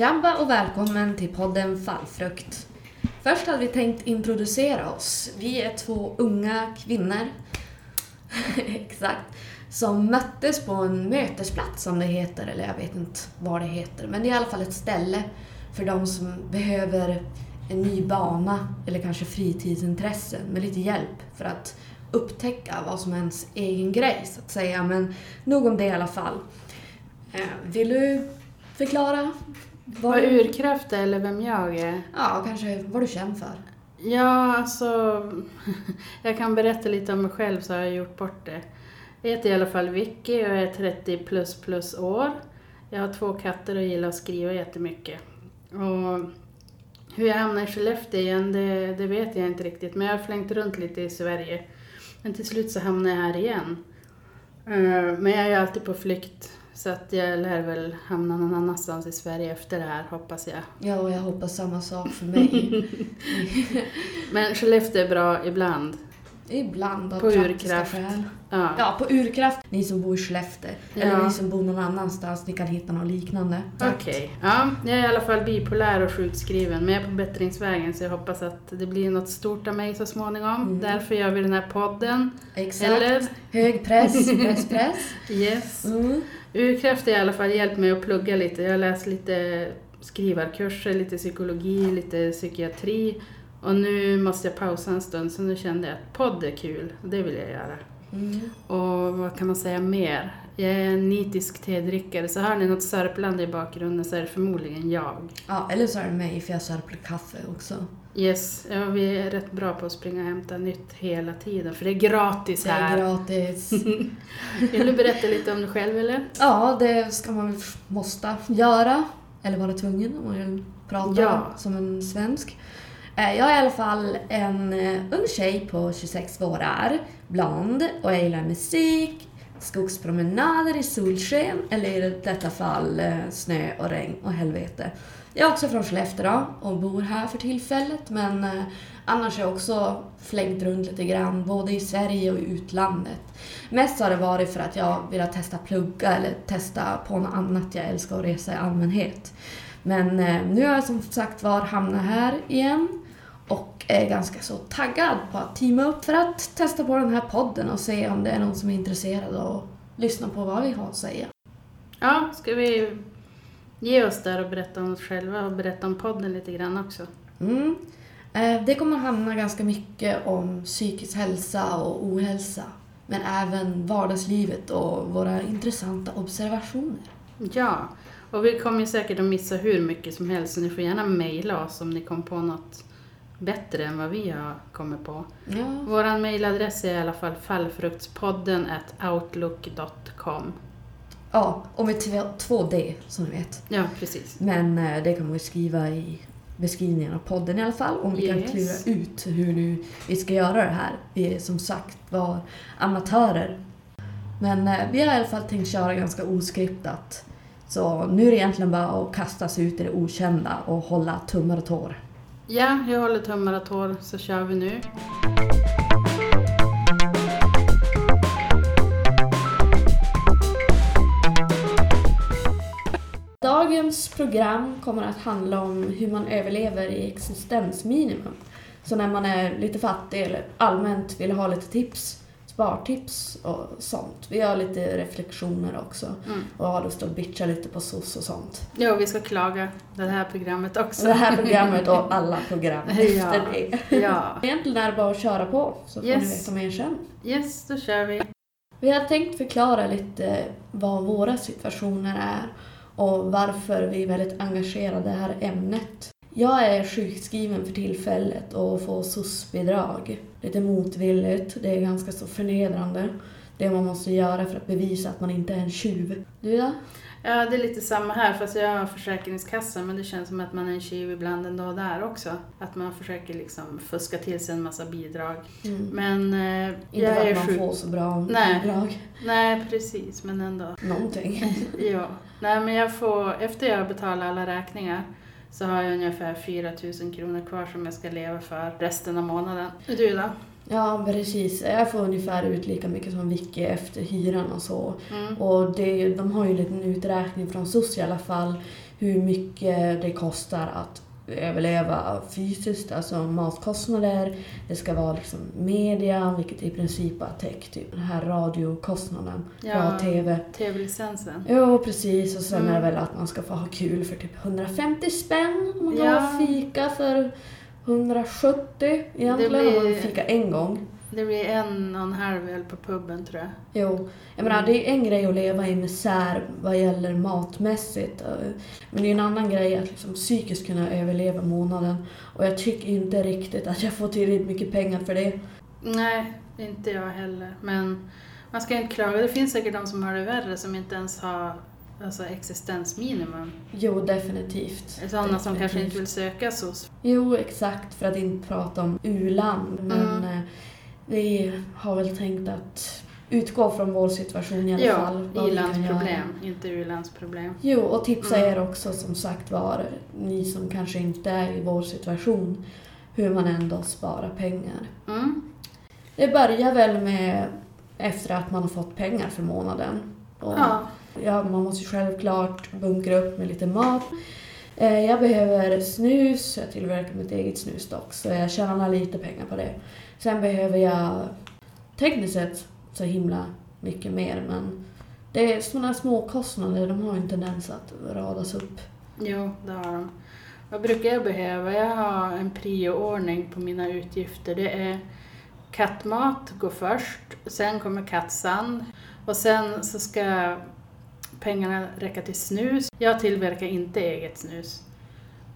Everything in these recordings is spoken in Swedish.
Tjabba och välkommen till podden Fallfrukt. Först hade vi tänkt introducera oss. Vi är två unga kvinnor, exakt, som möttes på en mötesplats som det heter, eller jag vet inte vad det heter, men det är i alla fall ett ställe för de som behöver en ny bana eller kanske fritidsintressen med lite hjälp för att upptäcka vad som är ens egen grej så att säga. Men nog om det i alla fall. Eh, vill du förklara? Vad du- urkraft eller vem jag är? Ja, kanske vad du känner för. Ja, alltså... Jag kan berätta lite om mig själv så har jag gjort bort det. Jag heter i alla fall Vicky och jag är 30 plus plus år. Jag har två katter och gillar att skriva jättemycket. Och hur jag hamnade i Skellefteå igen, det, det vet jag inte riktigt. Men jag har flängt runt lite i Sverige. Men till slut så hamnade jag här igen. Eh, Men jag är ju alltid på flykt. Så att jag lär väl hamna någon annanstans i Sverige efter det här, hoppas jag. Ja, och jag hoppas samma sak för mig. Men Skellefteå är bra ibland. Ibland av På urkraft. skäl. Ja. Ja, på urkraft. Ni som bor i Skellefteå. Eller Ja. ni som bor någon annanstans, ni kan hitta något liknande. Okej. Ja, jag är i alla fall bipolär och sjukskriven, men jag är på bättringsvägen så jag hoppas att det blir något stort av mig så småningom. Mm. Därför gör vi den här podden. Exakt. Eller? Hög press, press, press. Yes. Mm. Urkraft har i alla fall hjälpt mig att plugga lite. Jag har läst lite skrivarkurser, lite psykologi, lite psykiatri. Och nu måste jag pausa en stund, så nu kände jag att podd är kul. Det vill jag göra. Mm. Och vad kan man säga mer? Jag är en nitisk tedrickare, så hör ni något sörplande i bakgrunden så är det förmodligen jag. Ja, eller så är det mig för jag sörplar kaffe också. Yes, ja, vi är rätt bra på att springa och hämta nytt hela tiden, för det är gratis Det är här. gratis. Vill du berätta lite om dig själv eller? Ja, det ska man väl måste göra. Eller vara tvungen om man vill prata Ja. som en svensk. Eh, Jag är i alla fall en eh, ung tjej på 26 vårar, blond och jag gillar musik, skogspromenader i solsken, eller i detta fall eh, snö och regn och helvete. Jag är också från Skellefteå och bor här för tillfället men eh, annars har jag också flängt runt lite grann både i Sverige och i utlandet. Mest har det varit för att jag vill testa plugga eller testa på något annat. Jag älskar att resa i allmänhet. Men eh, nu har jag som sagt var hamnat här igen och är ganska så taggad på att teama upp för att testa på den här podden och se om det är någon som är intresserad att lyssna på vad vi har att säga. Ja, ska vi ge oss där och berätta om oss själva och berätta om podden lite grann också? Mm. Eh, Det kommer handla ganska mycket om psykisk hälsa och ohälsa. Men även vardagslivet och våra intressanta observationer. Ja, och vi kommer säkert att missa hur mycket som helst så ni får gärna mejla oss om ni kom på något bättre än vad vi har kommit på. Ja, Vår mejladress är i alla fall fallfruktspodden outlook.com. ja och med två, D som ni vet. Ja, precis. Men eh, det kan man ju skriva i beskrivningen av podden i alla fall. Om vi kan Yes. klura ut hur nu vi ska göra det här. Vi är som sagt var amatörer. Men eh, vi har i alla fall tänkt köra ganska oskriptat. Så nu är det egentligen bara att kasta sig ut i det okända och hålla tummar och tår. Ja, jag håller tummar och tår så kör vi nu. Dagens program kommer att handla om hur man överlever i existensminimum. Så när man är lite fattig eller allmänt vill ha lite tips, spartips och sånt. Vi har lite reflektioner också Mm. och har lust att bitcha lite på SOS och sånt. Ja, vi ska klaga det här programmet också. Så det här programmet och alla program Ja. efter det. Ja, Egentligen är det bara att köra på så får Yes. ni veta mer sen. yes, då kör vi. Vi har tänkt förklara lite vad våra situationer är och varför vi är väldigt engagerade i det här ämnet. Jag är sjukskriven för tillfället och får SOS-bidrag. Lite motvilligt, det är ganska så förnedrande. Det man måste göra för att bevisa att man inte är en tjuv. Du då? Ja, det är lite samma här fast jag har Försäkringskassan men det känns som att man är en tjuv ibland ändå där också. Att man försöker liksom fuska till sig en massa bidrag. Mm. Men eh, Inte jag är att man sjuk. får så bra Nej. bidrag. Nej, precis, men ändå. Någonting. Ja. Nej, men jag får, efter jag har betalat alla räkningar så har jag ungefär 4 000 kronor kvar som jag ska leva för resten av månaden. Du då? Ja, precis. Jag får ungefär ut lika mycket som Vicky efter hyran och så. Mm. Och det, de har ju en liten uträkning från SOS i alla fall hur mycket det kostar att överleva fysiskt, alltså matkostnader. Det ska vara liksom media, vilket i princip bara täcker typ den här radiokostnaden. Ja, TV. TV-licensen. Jo, precis. Och sen mm. är det väl att man ska få ha kul för typ 150 spänn. Om man ja. har fika för 170 egentligen. Blir... Om man fika en gång. Det blir en och en halv öl på puben tror jag. Jo, jag menar det är en grej att leva i misär vad gäller matmässigt. Men det är en annan grej att liksom psykiskt kunna överleva månaden. Och jag tycker inte riktigt att jag får tillräckligt mycket pengar för det. Nej, inte jag heller. Men man ska inte klaga. Det finns säkert de som har det värre som inte ens har alltså existensminimum. Jo, definitivt. Sådana som kanske inte vill söka SOS. Jo, exakt. För att inte prata om u-land. Men mm. Vi har väl tänkt att utgå från vår situation i alla ja, fall. Ja, i-landsproblem, inte u-landsproblem. Jo, och tipsa mm. er också som sagt var, ni som kanske inte är i vår situation, hur man ändå sparar pengar. Mm. Det börjar väl med efter att man har fått pengar för månaden. Och ja. ja. Man måste självklart bunkra upp med lite mat. Eh, jag behöver snus, jag tillverkar mitt eget snus dock, så jag tjänar lite pengar på det. Sen behöver jag tekniskt sett så himla mycket mer men det är sådana små kostnader, de har en tendens att radas upp. Jo, det har de. Vad brukar jag behöva? Jag har en prioordning på mina utgifter. Det är kattmat går först, sen kommer kattsand och sen så ska pengarna räcka till snus. Jag tillverkar inte eget snus.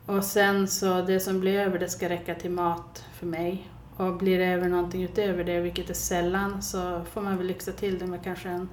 Och sen så det som blir över det ska räcka till mat för mig och blir det över någonting utöver det, vilket är sällan, så får man väl lyxa till det med kanske en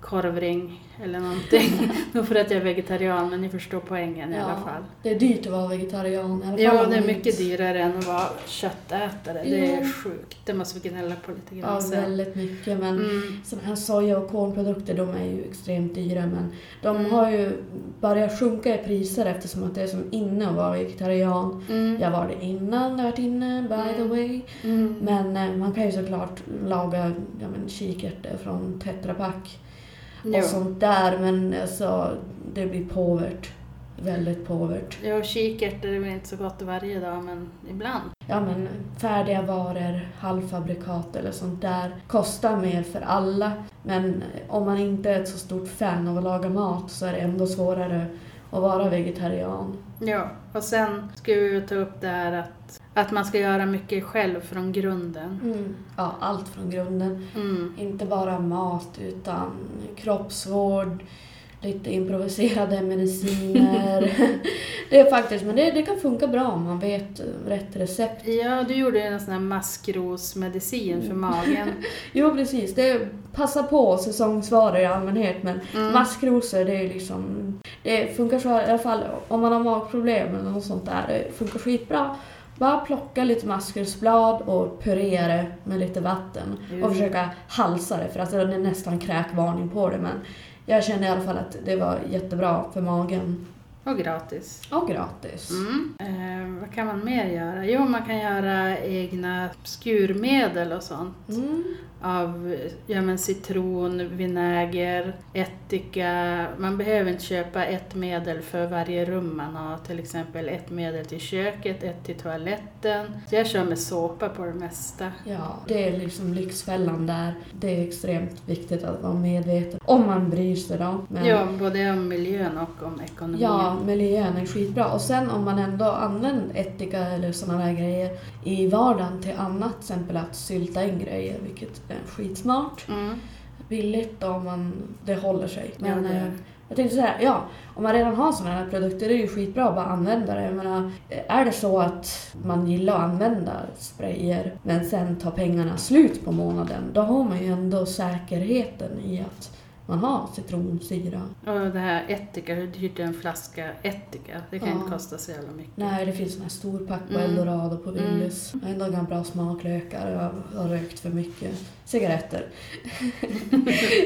korvring eller någonting. Nog för att jag är vegetarian, men ni förstår poängen ja, i alla fall. Det är dyrt att vara vegetarian i alla fall. Ja, det är mycket dyrare än att vara köttätare. Ja. Det är sjukt. Det måste vi gnälla på lite grann Ja, väldigt mycket. Men mm. här soja och kornprodukter, de är ju extremt dyra. Men de mm. har ju börjat sjunka i priser eftersom att det är som inne att vara vegetarian. Mm. Jag var det innan, har varit inne, by the mm. way. Mm. Men eh, man kan ju såklart laga ja, men, kikärtor från Tetra Pak och sånt där. Men alltså, det blir påvert. Väldigt påvert. Ja, kikärtor är väl inte så gott varje dag, men ibland. Ja, men färdiga varor, halvfabrikat eller sånt där kostar mer för alla. Men om man inte är ett så stort fan av att laga mat så är det ändå svårare att vara vegetarian. Ja, och sen ska vi ta upp det här att, att man ska göra mycket själv från grunden. Mm. Ja, allt från grunden. Mm. Inte bara mat utan kroppsvård, lite improviserade mediciner. det är faktiskt, men det, det kan funka bra om man vet rätt recept. Ja, du gjorde en sån här maskrosmedicin för magen. jo, precis. Det passar på säsongsvaror i allmänhet, men mm. maskrosor, det är liksom... Det funkar så i alla fall om man har magproblem eller något sånt där. Det funkar skitbra. Bara plocka lite maskrosblad och purera det med lite vatten mm. och försöka halsa det för alltså det är nästan kräkvarning på det men jag kände i alla fall att det var jättebra för magen. Och gratis. Och gratis. Mm. Kan man mer göra? Jo, man kan göra egna skurmedel och sånt. Mm av ja, men citron, vinäger, ättika. Man behöver inte köpa ett medel för varje rum man har. Till exempel ett medel till köket, ett till toaletten. Jag kör med såpa på det mesta. Ja, det är liksom lyxfällan där. Det är extremt viktigt att vara medveten om man bryr sig då. Men... Ja, både om miljön och om ekonomin. Ja, miljön är skitbra. Och sen om man ändå använder ättika eller sådana där grejer i vardagen till annat, till exempel att sylta in grejer, vilket skitsmart. Mm. Billigt om man, det håller sig. Men ja, eh, jag tänkte säga, ja, om man redan har sådana här produkter det är ju skitbra att bara använda det. Jag menar, är det så att man gillar att använda sprayer men sen tar pengarna slut på månaden, då har man ju ändå säkerheten i att man har citronsyra. Och det här ättika, hur dyrt är en flaska ättika? Det kan ja. inte kosta så jävla mycket. Nej, det finns en stor pack på mm. Eldorado på Willys. Mm. Ändå ganska bra smaklökar. Jag har rökt för mycket cigaretter.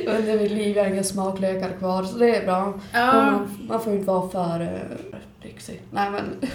Under mitt liv har jag inga smaklökar kvar, så det är bra. Ja. Man, man, får inte vara för uh, lyxig. Nej, men,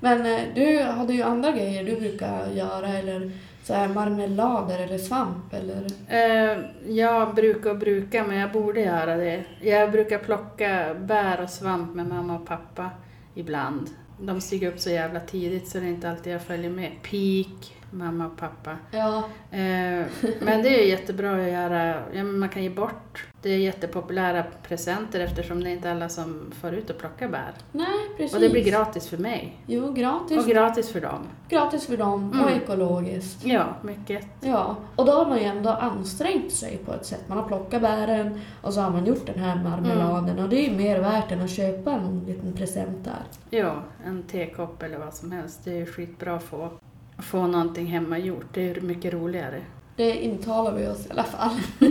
men uh, du hade ju andra grejer du brukar göra eller så här marmelader eller svamp eller? Eh, jag brukar bruka men jag borde göra det. Jag brukar plocka bär och svamp med mamma och pappa ibland. De stiger upp så jävla tidigt så det är inte alltid jag följer med. Pik, mamma och pappa. Ja, Eh, men det är jättebra att göra, ja, man kan ge bort. Det är jättepopulära presenter eftersom det är inte alla som får ut och plockar bär. nej precis. Och det blir gratis för mig. Jo, gratis. Och gratis för dem. gratis för dem och Mm. ekologiskt. Ja, mycket. Ja, och då har man ju ändå ansträngt sig på ett sätt. Man har plockat bären och så har man gjort den här marmeladen och det är ju mer värt än att köpa en liten present där. Ja, en tekopp eller vad som helst. Det är ju skitbra att få, få någonting hemma gjort. Det är mycket roligare. Det intalar vi oss i alla fall.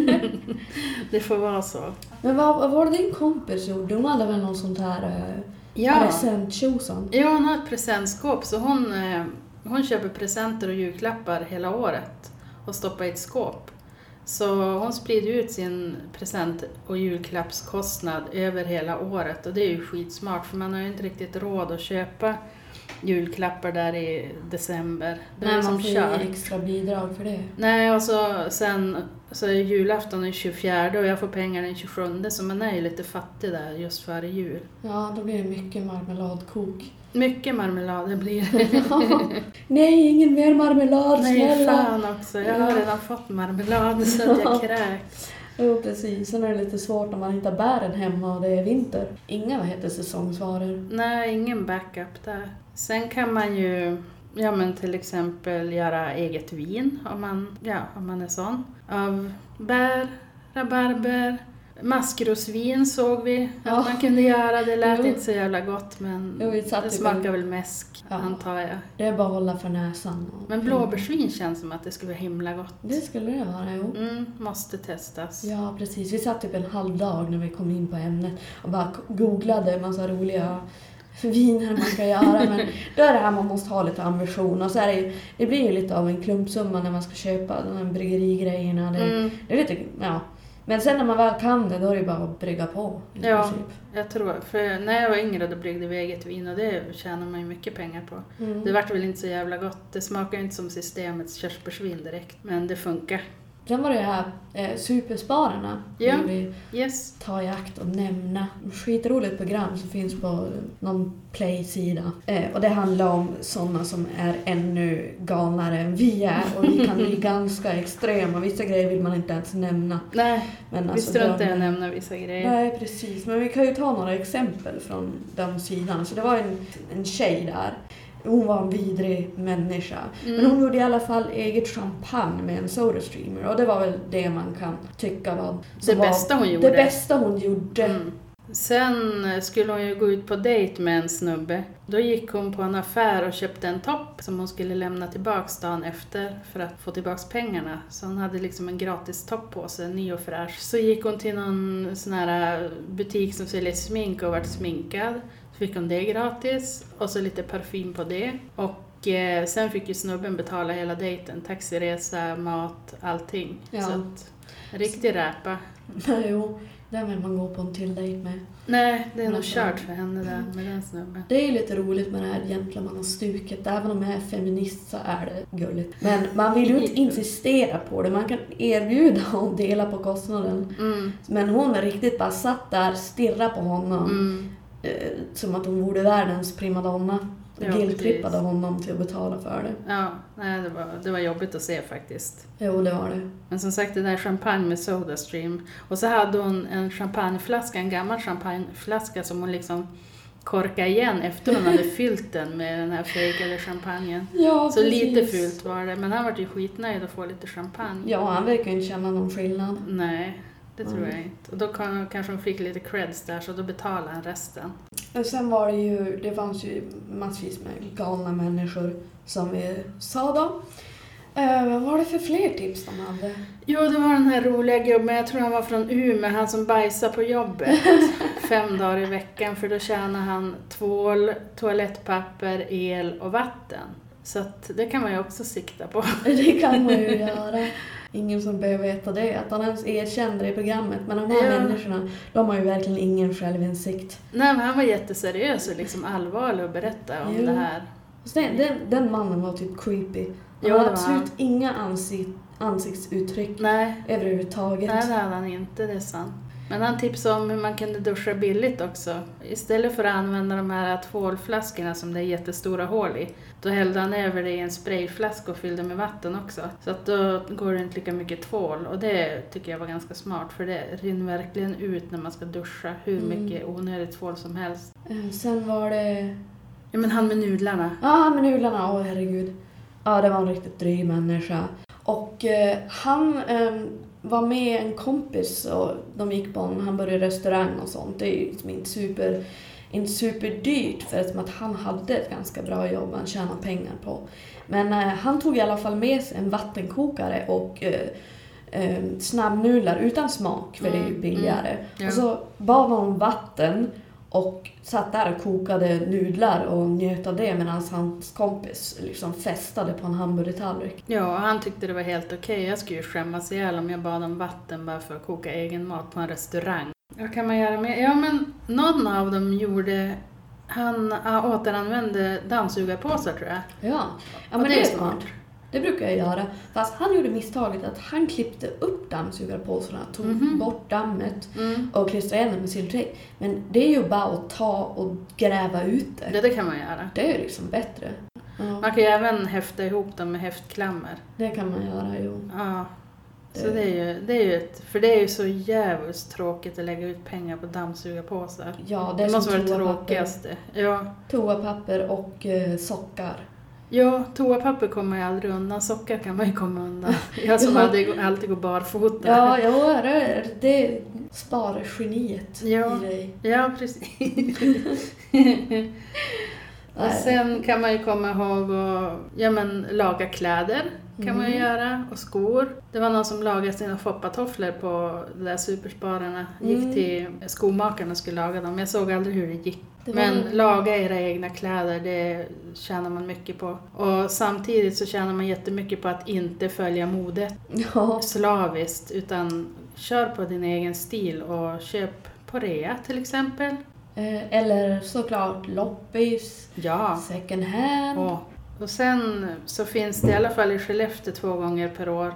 Det får vara så. Men vad, vad var det din kompis gjorde? Hon hade väl någon sånt här Ja, presenttjosan? ja hon har ett presentskåp så hon, eh, hon köper presenter och julklappar hela året och stoppar i ett skåp. Så hon sprider ut sin present och julklappskostnad över hela året och det är ju skitsmart för man har ju inte riktigt råd att köpa julklappar där i december. Det är Nej, som man får kört. extra bidrag för det. Nej, och så sen så är julafton den 24 och jag får pengar den 27 så man är ju lite fattig där just före jul. Ja, då blir det mycket marmeladkok. Mycket marmelad det blir det. Nej, ingen mer marmelad, Nej, snälla! fan också. Jag har redan fått marmelad så att jag kräks. Jo, precis. Sen är det lite svårt när man inte har bären hemma och det är vinter. Inga, vad heter säsongsvaror? Nej, ingen backup där. Sen kan man ju Ja men till exempel göra eget vin om man, ja, om man är sån. Av bär, rabarber, maskrosvin såg vi Ja. att man kunde göra. Det lät Jo. inte så jävla gott men Jo, det smakar väl- väl mäsk Ja. antar jag. Det är bara att hålla för näsan. och- Men blåbärsvin känns som att det skulle vara himla gott. Det skulle det vara, jo. Mm, måste testas. Ja, precis. Vi satt typ en halv dag när vi kom in på ämnet och bara googlade en massa roliga viner man kan göra. Men då är det här man måste ha lite ambition. Och så är det, ju, det blir ju lite av en klumpsumma när man ska köpa de här bryggerigrejerna. Det, Mm, det är lite, ja. Men sen när man väl kan det, då är det bara att brygga på. Ja. princip. jag tror, för när jag var yngre då bryggde vi eget vin och det tjänar man ju mycket pengar på. Mm. Det vart väl inte så jävla gott. Det smakar ju inte som systemets körsbärsvin direkt, men det funkar. Sen var det här eh, Superspararna. Ja. vill vi Yes. ta i akt och nämna. Skitroligt program som finns på någon play-sida. Eh, och det handlar om sådana som är ännu galnare än vi är. Och vi kan bli ganska extrema. Vissa grejer vill man inte ens nämna. Nej, Men vi alltså, struntar i att nämna vissa grejer. Nej, precis. Men vi kan ju ta några exempel från den sidan. Så det var en, en tjej där. Hon var en vidrig människa. Men Mm. hon gjorde i alla fall eget champagne med en Sodastreamer. Och det var väl det man kan tycka var... Det bästa hon gjorde. Det bästa hon gjorde. Mm. Sen eh, skulle hon ju gå ut på dejt med en snubbe. Då gick hon på en affär och köpte en topp som hon skulle lämna tillbaks dagen efter för att få tillbaks pengarna. Så hon hade liksom en gratis topp på sig, ny och fräsch. Så gick hon till någon sån här butik som säljer smink och vart sminkad. Fick hon det gratis och så lite parfym på det. Och eh, sen fick ju snubben betala hela dejten. Taxiresa, mat, allting. Ja. Så att, riktig räpa. Nej, jo, den vill man gå på en till dejt med. Nej, det är nog kört för henne där med den snubben. Det är ju lite roligt med det här gentlemannastuket. Även om jag är feminist så är det gulligt. Men man vill ju inte insistera på det. Man kan erbjuda att dela på kostnaden. Mm, Men hon är riktigt bara satt där, stirrade på honom. mm, som att hon vore världens primadonna. Ja, guilt-trippade precis. honom till att betala för det. ja, nej, det var, det var jobbigt att se faktiskt. Jo, det var det. Men som sagt, det där champagne med Sodastream. Och så hade hon en champagneflaska, en gammal champagneflaska som hon liksom korkade igen efter hon hade fyllt den med den här fejkade champagnen. Ja, Så lite fult var det, men han var ju skitnöjd att få lite champagne. Ja, han verkar ju inte känna någon skillnad. Nej, det tror Mm. jag inte. Och då kan, kanske hon fick lite creds där, så då betalade han resten. Men sen var det ju, det fanns ju massvis med galna människor som vi sa då. Eh, vad var det för fler tips de hade? Jo, det var den här roliga gubben, jag tror han var från Umeå, han som bajsar på jobbet fem dagar i veckan för då tjänar han tvål, toalettpapper, el och vatten. Så att det kan man ju också sikta på. Det kan man ju göra. Ingen som behöver veta det, att han ens erkände det i programmet. Men de här Ja. människorna, de har ju verkligen ingen självinsikt. Nej, men han var jätteseriös och liksom allvarlig och berättade om Jo. det här. Den, den, den mannen var typ creepy. Han Jo, hade absolut inga ansikt, ansiktsuttryck Nej, överhuvudtaget. nej det hade han inte, det är sant. Men han tipsade om hur man kunde duscha billigt också. Istället för att använda de här tvålflaskorna som det är jättestora hål i, då hällde han över det i en sprayflaska och fyllde med vatten också. Så att då går det inte lika mycket tvål och det tycker jag var ganska smart för det rinner verkligen ut när man ska duscha hur Mm. mycket onödigt tvål som helst. Eh, Sen var det... Ja men han med nudlarna. Ja, men nudlarna, åh herregud. Ja, det var en riktigt dryg människa. Och eh, han eh, var med en kompis och de gick på en hamburgerrestaurang och sånt. Det är ju liksom inte super, inte superdyrt för att han hade ett ganska bra jobb han tjänade pengar på. Men eh, han tog i alla fall med sig en vattenkokare och eh, eh, snabbnudlar utan smak för det är ju Mm, billigare. Ja. Och så bad man om vatten och satt där och kokade nudlar och njöt av det medan hans kompis liksom festade på en hamburgertallrik. Ja, och han tyckte det var helt okej. Jag skulle ju skämmas ihjäl om jag bad om vatten bara för att koka egen mat på en restaurang. Vad kan man göra med? Ja, men någon av dem gjorde... Han återanvände dammsugarpåsar tror jag. Ja, ja Och men det är smart. Det brukar jag göra. Fast han gjorde misstaget att han klippte upp dammsugarpåsarna, tog Mhm. bort dammet Mm. och klistrade igen det med silvertejp. Men det är ju bara att ta och gräva ut det. Det, det kan man göra. Det är ju liksom bättre. Ja, Man kan ju även häfta ihop dem med häftklammer. det kan man göra, jo. Ja. Så Det- det är ju, det är ju ett, för det är ju så jävligt tråkigt att lägga ut pengar på dammsugarpåsar. Ja, det Det är måste som vara det tråkigaste. Ja. Toapapper och eh, sockar. Ja, toapapper kommer ju aldrig undan. Sockar kan man ju komma undan. Jag som Ja. alltid, går barfota. Ja, jo, det, det sparar geniet Ja. i dig. Ja, precis. och sen kan man ju komma ihåg att ja, men, laga kläder. Kan man ju Mm. göra. Och skor. Det var någon som lagade sina foppatofflor på de där superspararna. Gick Mm. till skomakaren och skulle laga dem. Jag såg aldrig hur det gick. Det Men laga era egna kläder, det tjänar man mycket på. Och samtidigt så tjänar man jättemycket på att inte följa modet Ja, slaviskt utan kör på din egen stil och köp på rea till exempel. eh, eller såklart loppis, Ja. second hand. Och, och sen så finns det i alla fall i Skellefteå två gånger per år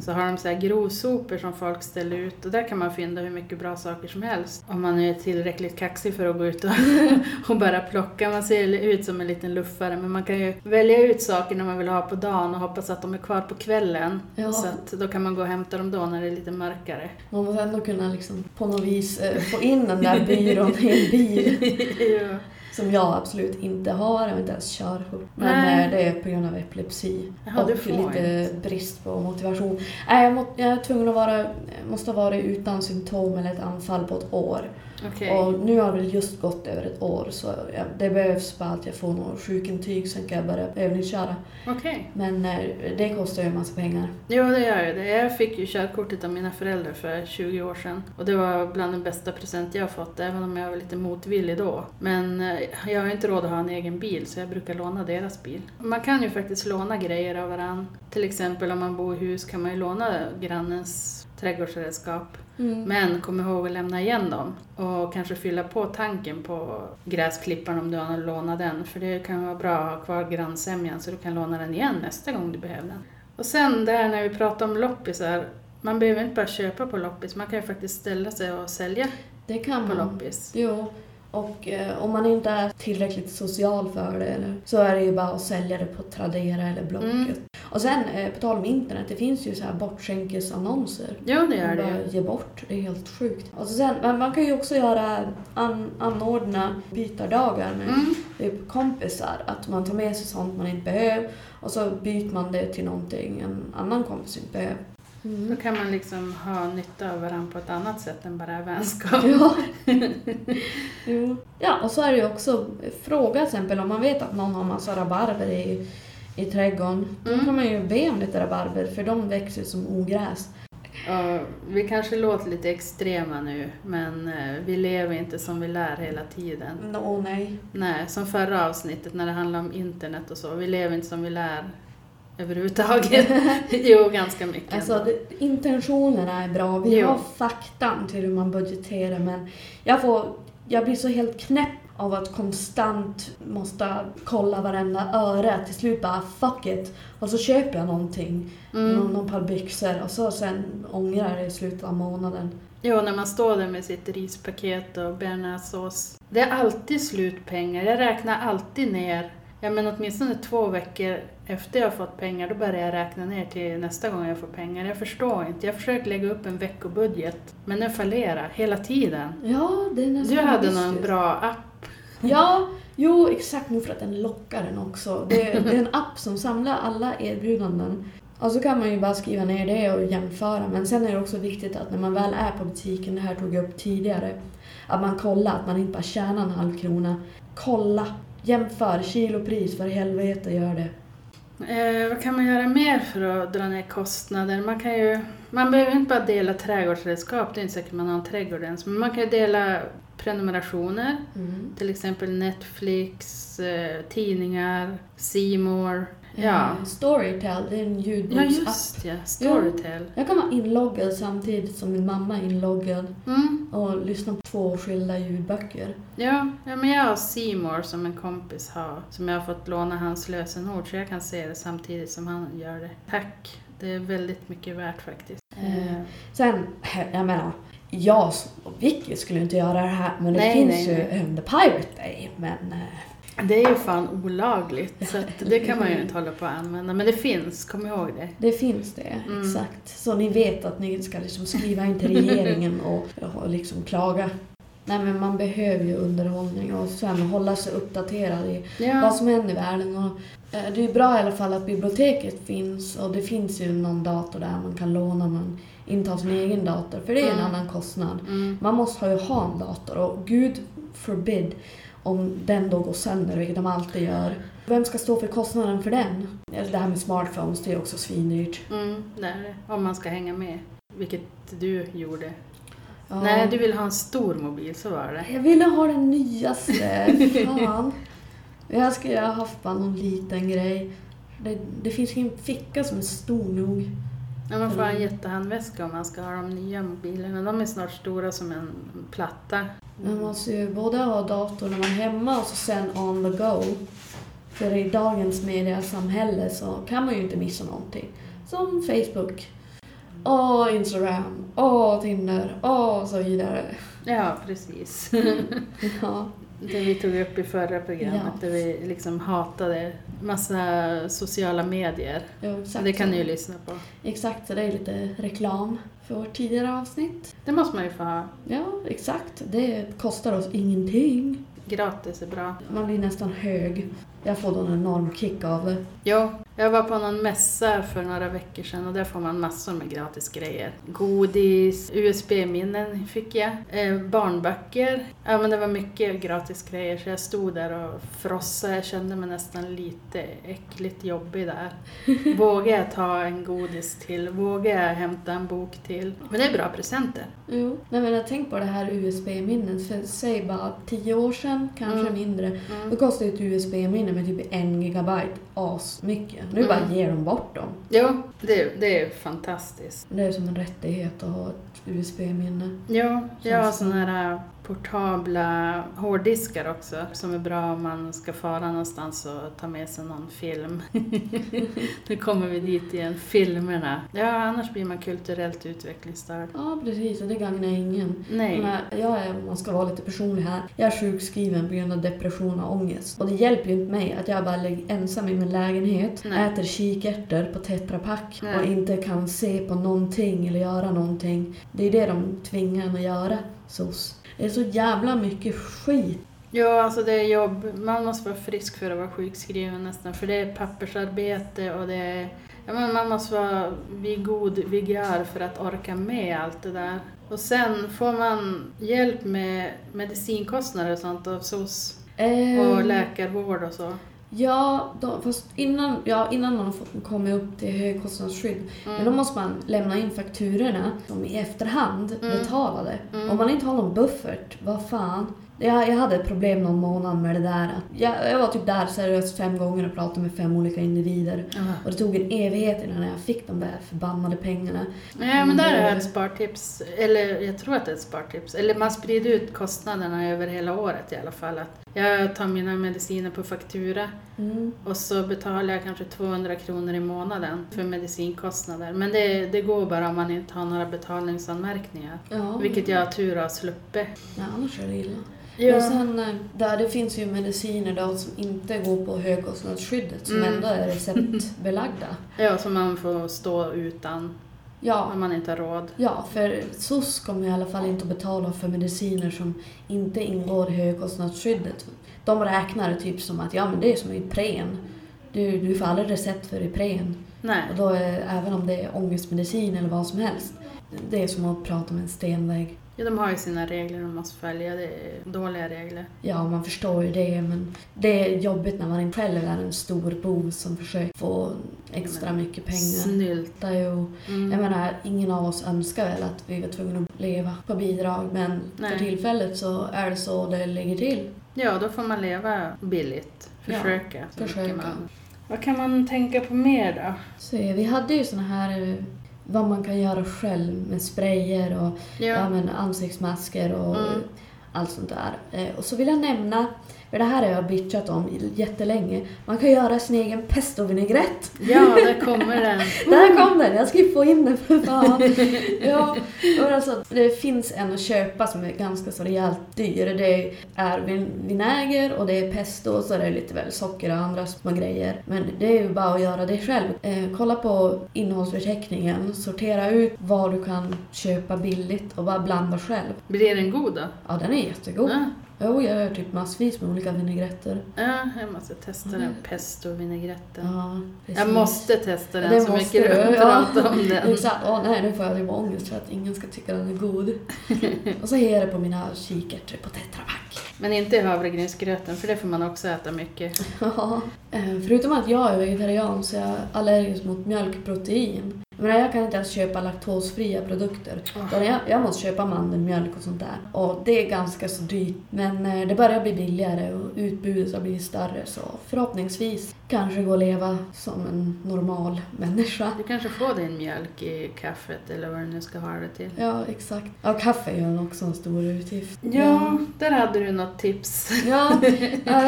så har de så här grovsopor som folk ställer ut och där kan man fynda hur mycket bra saker som helst. Om man är tillräckligt kaxig för att gå ut och, och bara plocka. Man ser ut som en liten luffare men man kan ju välja ut saker när man vill ha på dagen och hoppas att de är kvar på kvällen. Ja. Så att då kan man gå och hämta dem då när det är lite mörkare. Man måste ändå kunna liksom på något vis eh, få in den där byrån i en bil. ja. Som jag absolut inte har, jag har inte ens körkort. Men Nej. eh, det är på grund av epilepsi. Jaha, och lite brist på motivation. Nej, jag, må, jag är tvungen att vara, måste ha varit utan symptom eller ett anfall på ett år. Okej. Och nu har det just gått över ett år så jag, det behövs bara att jag får något sjukintyg sen kan jag börja övningsköra. Okej. Men eh, det kostar ju en massa pengar. Jo, det gör det. Jag fick ju körkortet av mina föräldrar för 20 år sedan. Och det var bland den bästa present jag har fått, även om jag var lite motvillig då. Men eh, jag har inte råd att ha en egen bil, så jag brukar låna deras bil. Man kan ju faktiskt låna grejer av varann. Till exempel om man bor i hus kan man ju låna grannens trädgårdsredskap. Mm. Men kom ihåg att lämna igen dem och kanske fylla på tanken på gräsklipparen om du har lånat den. För det kan vara bra att ha kvar grannsämjan så du kan låna den igen nästa gång du behöver den. Och sen där när vi pratar om loppisar, man behöver inte bara köpa på loppis, man kan ju faktiskt ställa sig och sälja Det kan på man. loppis. Jo. Och eh, om man inte är tillräckligt social för det eller, så är det ju bara att sälja det på Tradera eller Blocket. Mm. Och sen, eh, på tal om internet, det finns ju så här bortskänkesannonser. Ja, det gör det ger bort. Det är helt sjukt. Och så sen, men man kan ju också göra an, anordna bytardagar med Mm. typ kompisar. Att man tar med sig sånt man inte behöver och så byter man det till någonting en annan kompis inte behöver. Då kan man liksom ha nytta av varandra på ett annat sätt än bara vänskap. Ja. jo. ja, och så är det ju också fråga till exempel om man vet att någon har massa rabarber i, i trädgården. Då Mm. kan man ju be om lite rabarber för de växer som ogräs. Och vi kanske låter lite extrema nu, men eh, vi lever inte som vi lär hela tiden. Åh nej. Nej, som förra avsnittet när det handlade om internet och så. Vi lever inte som vi lär överhuvudtaget. jo, ganska mycket. Alltså det, intentionerna är bra. Vi Jo. har faktan till hur man budgeterar men jag, får, jag blir så helt knäpp av att konstant måste kolla varenda öre. Till slut bara fuck it. Och så köper jag någonting. Mm. Någon, någon par byxor och så sen ångrar jag det i slutet av månaden. Jo, när man står där med sitt rispaket och bearnaisesås. Det är alltid slut pengar. Jag räknar alltid ner. Ja, men åtminstone två veckor efter jag fått pengar, då börjar jag räkna ner till nästa gång jag får pengar. Jag förstår inte. Jag försöker lägga upp en veckobudget, men den fallerar hela tiden. Ja, det är Du nästan hade någon bra app. Ja, jo exakt nog för att den lockar den också. Det, det är en app som samlar alla erbjudanden. Och så kan man ju bara skriva ner det och jämföra. Men sen är det också viktigt att när man väl är på butiken, det här tog jag upp tidigare, att man kollar att man inte bara tjänar en halv krona. Kolla, jämför kilopris, för helvete gör det. Eh, vad kan man göra mer för att dra ner kostnader? Man kan ju... Man behöver inte bara dela trädgårdsredskap, det är inte säkert man har en trädgård ens, men man kan ju dela prenumerationer. Mm. Till exempel Netflix, eh, tidningar, More. Ja. Storytel, det är en ja, ljudboksapp. just ja. Storytel. Jag kan vara inloggad samtidigt som min mamma är inloggad Mm. och lyssna på två skilda ljudböcker. Ja, ja, men jag har More som en kompis har, som jag har fått låna hans lösenord så jag kan se det samtidigt som han gör det. Tack! Det är väldigt mycket värt faktiskt. Eh, Sen, jag menar, jag och Vicky skulle inte göra det här, men det Nej, finns nej, ju nej. The Pirate Day. Men eh, Det är ju fan olagligt, så det kan man ju inte hålla på att använda. Men det finns, kom ihåg det. det finns det, Mm. exakt. Så ni vet att ni ska liksom skriva in till regeringen och, och liksom klaga. Nej men man behöver ju underhållning och sen hålla sig uppdaterad i vad Ja, som händer i världen. Och, eh, det är bra i alla fall att biblioteket finns och det finns ju någon dator där man kan låna om man inte har sin egen dator, för det är en Mm. annan kostnad. mm. Man måste ju ha en dator och gud forbid om den då går sönder, vilket de alltid gör. Vem ska stå för kostnaden för den? Det här med smartphones, det är också svindyrt. Mm, det är det. Om man ska hänga med. Vilket du gjorde. Ja. Nej, du vill ha en stor mobil, så var det. Jag ville ha den nyaste, fan. Jag skulle ha haft bara någon liten grej. Det, det finns ingen ficka som är stor nog. Ja, man får ha en jättehandväska om man ska ha de nya mobilerna. De är snart stora som en platta. Man måste ju både ha datorn när man är hemma och så sen on the go. För i dagens mediasamhälle så kan man ju inte missa någonting. Som Facebook, och Instagram, och Tinder, och så vidare. Ja, precis. Ja, Det vi tog upp i förra programmet, Ja. där vi liksom hatade massa sociala medier. jo, exakt. Det kan ni ju lyssna på. Exakt, så det är lite reklam för vårt tidigare avsnitt. Det måste man ju få ha. Ja, exakt. Det kostar oss ingenting. Gratis är bra. Man blir nästan hög. Jag får då en enorm kick av det. Jo, jag var på någon mässa för några veckor sedan och där får man massor med gratis grejer. Godis, USB-minnen fick jag, eh, barnböcker. Ja men det var mycket gratis grejer så jag stod där och frossade. Jag kände mig nästan lite äckligt jobbig där. Vågar jag ta en godis till? Vågar jag hämta en bok till? Men det är bra presenter. Jo. Nej, men jag tänk på det här USB-minnet. För säg bara tio år sedan, kanske Mm. mindre. Då Mm. kostar ju ett USB-minne med typ en gigabyte as Nu bara Mm. ger de bort dem. Jo, det, det är fantastiskt. Det är som en rättighet att ha ett USB-minne. Jo, jag har sådana här äh, portabla hårddiskar också som är bra om man ska fara någonstans och ta med sig någon film. nu kommer vi dit igen, filmerna. Ja, annars blir man kulturellt utvecklingsstörd. Ja, precis. Och det gagnar ingen. Nej. Men jag är, om man ska vara lite personlig här, jag är sjukskriven på grund av depression och ångest. Och det hjälper ju inte mig att jag bara ligger ensam i min lägenhet, Nej. äter kikärtor på Tetra Pak Nej. och inte kan se på någonting eller göra någonting. Det är det de tvingar en att göra, SOS. Det är så jävla mycket skit. Ja, alltså det är jobb. Man måste vara frisk för att vara sjukskriven nästan. För det är pappersarbete och det är... Ja, men man måste vara vid god vigör för att orka med allt det där. Och sen får man hjälp med medicinkostnader och sånt av SOS och Ehm, läkarvård och så. Ja, då, fast innan, ja, innan man har komma upp till högkostnadsskydd. Men då måste man lämna in fakturorna som i efterhand Mm. betalade. Mm. Om man inte har någon buffert, vad fan. Jag, jag hade ett problem någon månad med det där. Jag, jag var typ där seriöst fem gånger och pratade med fem olika individer. Och det tog en evighet innan jag fick de där förbannade pengarna. Ja, men där är ett spartips, eller jag tror att det är ett spartips. Eller man sprider ut kostnaderna över hela året i alla fall. Att jag tar mina mediciner på faktura Mm. och så betalar jag kanske 200 kronor i månaden för medicinkostnader. Men det, det går bara om man inte har några betalningsanmärkningar. Ja. Vilket jag har tur har sluppit. Ja, annars är det illa. Ja. Och sen, eh, där, det finns ju mediciner då som inte går på högkostnadsskyddet som Mm. ändå är receptbelagda. Ja, så man får stå utan Ja, om man inte har råd. ja, för SOS kommer i alla fall inte att betala för mediciner som inte ingår i högkostnadsskyddet. De räknar det typ som att ja, men det är som Ipren. Du, du får aldrig recept för Ipren. Nej. Och då är, även om det är ångestmedicin eller vad som helst. Det är som att prata med en stenvägg. Ja, de har ju sina regler de måste följa. Det är dåliga regler. Ja, man förstår ju det, men det är jobbigt när man själv är en stor bov som försöker få extra mycket pengar. Snylt. Det är ju, Mm. jag menar, ingen av oss önskar väl att vi var tvungna att leva på bidrag, men Nej. för tillfället så är det så det ligger till. Ja, då får man leva billigt. Ja, Försöka. mycket försöka. Man. Vad kan man tänka på mer då? Så vi hade ju såna här eh, vad man kan göra själv med sprayer och Ja. ja. ansiktsmasker och Mm. allt sånt där. Eh, Och så vill jag nämna, för det här har jag bitchat om jättelänge, man kan göra sin egen pesto-vinägrett. ja, där kommer den. Där kom den! Jag ska ju få in den för fan. ja, men alltså, det finns en att köpa som är ganska så rejält dyr. Det är vin- vinäger och det är pesto och så är det lite väl socker och andra små grejer. Men det är ju bara att göra det själv. Eh, kolla på innehållsförteckningen, sortera ut vad du kan köpa billigt och bara blanda själv. Blir den god då? Ja, den är jättegod. Ja. Jo, jag gör typ massvis med olika vinägretter. ja, jag måste testa Mm. den pesto-vinägretten. Ja, precis. Jag måste testa den Det så mycket du, ja. pratar om den. Exakt. Åh nej, nu får jag typ ångest för att ingen ska tycka den är god. och så är det på mina kikärtor på Tetra Pak. Men inte havregrynsgröten, för det får man också äta mycket. Ja. Eh, Förutom att jag är vegetarian så är jag allergisk mot mjölkprotein. Menar, jag kan inte ens köpa laktosfria produkter. Utan jag, jag måste köpa mandelmjölk och sånt där. Och det är ganska så dyrt. Men eh, det börjar bli billigare och utbudet har blivit större. Så förhoppningsvis kanske gå att leva som en normal människa. Du kanske får din mjölk i kaffet eller vad du nu ska ha det till. Ja, exakt. Ja, kaffe är ju också en stor utgift. Ja, där hade du något tips. Ja,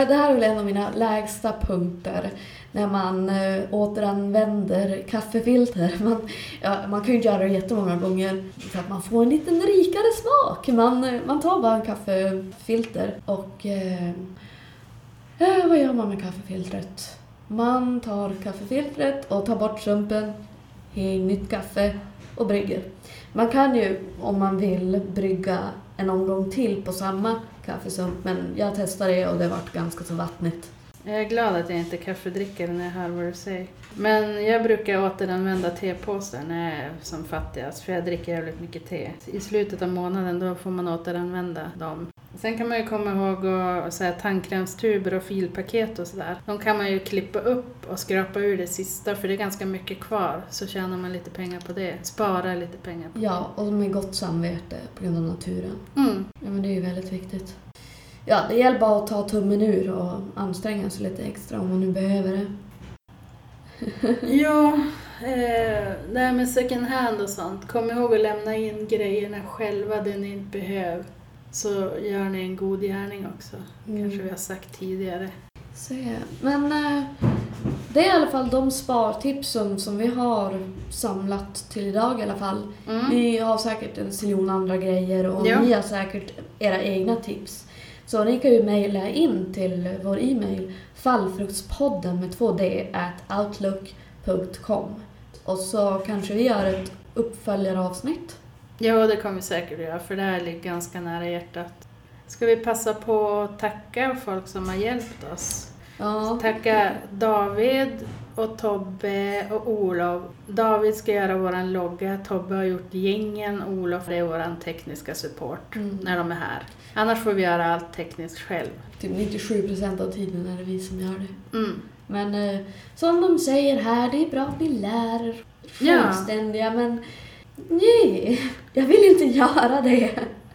det här är väl en av mina lägsta punkter. När man eh, återanvänder kaffefilter. Man, ja, man kan ju inte göra det jättemånga gånger för att man får en liten rikare smak. Man, eh, man tar bara en kaffefilter och... Eh, eh, vad gör man med kaffefiltret? Man tar kaffefiltret och tar bort sumpen, i nytt kaffe och brygger. Man kan ju, om man vill, brygga en omgång till på samma kaffesump, men jag testade det och det vart ganska så vattnigt. Jag är glad att jag inte är kaffedrickare när jag hör vad du säger. Men jag brukar återanvända tepåsar när jag är som fattigast, för jag dricker jävligt mycket te. I slutet av månaden då får man återanvända dem. Sen kan man ju komma ihåg att här, tandkrämstuber och filpaket och sådär. De kan man ju klippa upp och skrapa ur det sista för det är ganska mycket kvar. Så tjänar man lite pengar på det. Spara lite pengar på Ja, och med gott samvete på grund av naturen. Mm. Ja, men det är ju väldigt viktigt. Ja, det gäller bara att ta tummen ur och anstränga sig lite extra om man nu behöver det. Ja, eh, det här med second hand och sånt. Kom ihåg att lämna in grejerna själva det ni inte behöver. Så gör ni en god gärning också. Kanske vi har sagt tidigare. Se. Men eh, det är i alla fall de spartipsen som vi har samlat till idag i alla fall. Mm. Vi har säkert en ziljon andra grejer och Ja. ni har säkert era egna tips. Så ni kan ju mejla in till vår e-mail fallfruktspodden med 2d at outlook.com. Och så kanske vi gör ett uppföljaravsnitt. Ja, det kommer vi säkert göra för det här ligger ganska nära hjärtat. Ska vi passa på att tacka folk som har hjälpt oss? Ja. Tacka David och Tobbe och Olof. David ska göra våran logga, Tobbe har gjort gängen, Olof är våran tekniska support Mm. när de är här. Annars får vi göra allt tekniskt själv. Typ 97% av tiden är det vi som gör det. Mm. Men eh, som de säger här, det är bra att ni lär er Ja. självständiga men nej, jag vill inte göra det.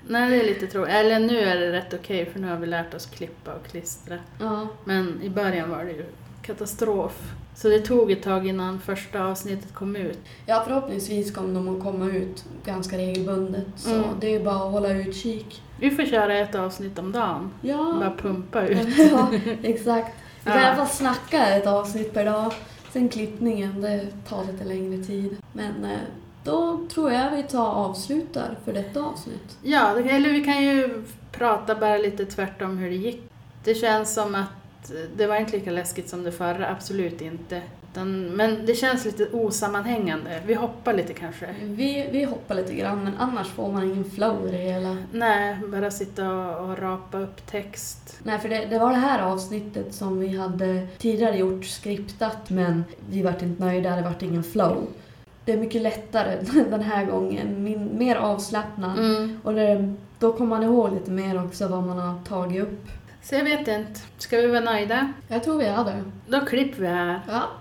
Nej, det är lite tråkigt. Eller nu är det rätt okej för nu har vi lärt oss klippa och klistra. Ja. Men i början var det ju katastrof. Så det tog ett tag innan första avsnittet kom ut. ja, förhoppningsvis kommer de att komma ut ganska regelbundet. Så Mm. det är ju bara att hålla utkik. Vi får köra ett avsnitt om dagen. Bara Ja, pumpa ut. ja exakt. Vi kan i Ja. alla fall snacka ett avsnitt per dag. Sen klippningen, det tar lite längre tid. Men eh, då tror jag vi tar avslutar för detta avsnitt. Ja, eller vi kan ju prata bara lite tvärtom hur det gick. Det känns som att det var inte lika läskigt som det förra, absolut inte. Utan, men det känns lite osammanhängande. Vi hoppar lite kanske. Vi, vi hoppar lite grann, men annars får man ingen flow i det hela. Nej, bara sitta och, och rapa upp text. Nej, för det, det var det här avsnittet som vi hade tidigare gjort skriptat, men vi vart inte nöjda, det vart ingen flow. Det är mycket lättare den här gången, min, mer avslappnad. Mm. Och det, då kommer man ihåg lite mer också vad man har tagit upp. Så jag vet inte. Ska vi vara nöjda? Jag tror vi är det. Då klipper vi här. Ja.